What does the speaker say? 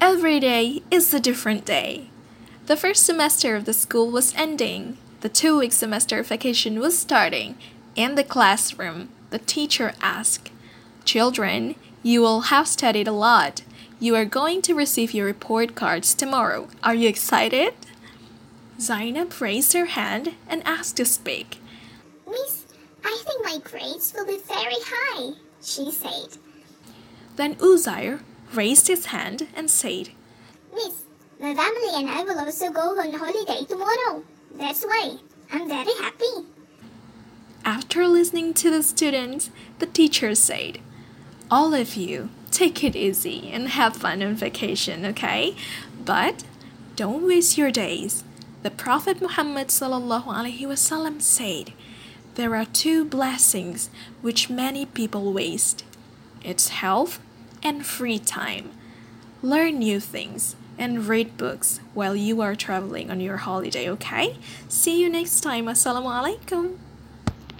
Every day is a different day. The first semester of the school was ending. The two week semester vacation was starting. In the classroom, the teacher asked, Children, you will have studied a lot. You are going to receive your report cards tomorrow. Are you excited? Zainab raised her hand and asked to speak. Miss, I think my grades will be very high, she said. Then Uzair raised his hand and said, Miss, my family and I will also go on holiday tomorrow. That's why I'm very happy. After listening to the students, the teacher said, All of you, take it easy and have fun on vacation, okay? But don't waste your days. The Prophet Muhammad wasallam said, There are two blessings which many people waste it's health and free time. Learn new things and read books while you are traveling on your holiday, okay? See you next time. Assalamu alaikum.